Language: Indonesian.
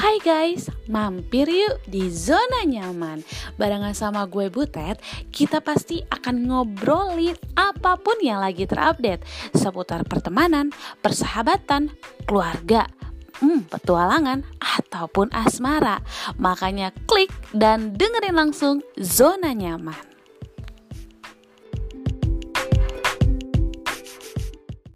Hai guys, mampir yuk di zona nyaman. Barengan sama gue Butet, kita pasti akan ngobrolin apa pun yang lagi terupdate. Seputar pertemanan, persahabatan, keluarga, hmm, petualangan, ataupun asmara. Makanya klik dan dengerin langsung zona nyaman.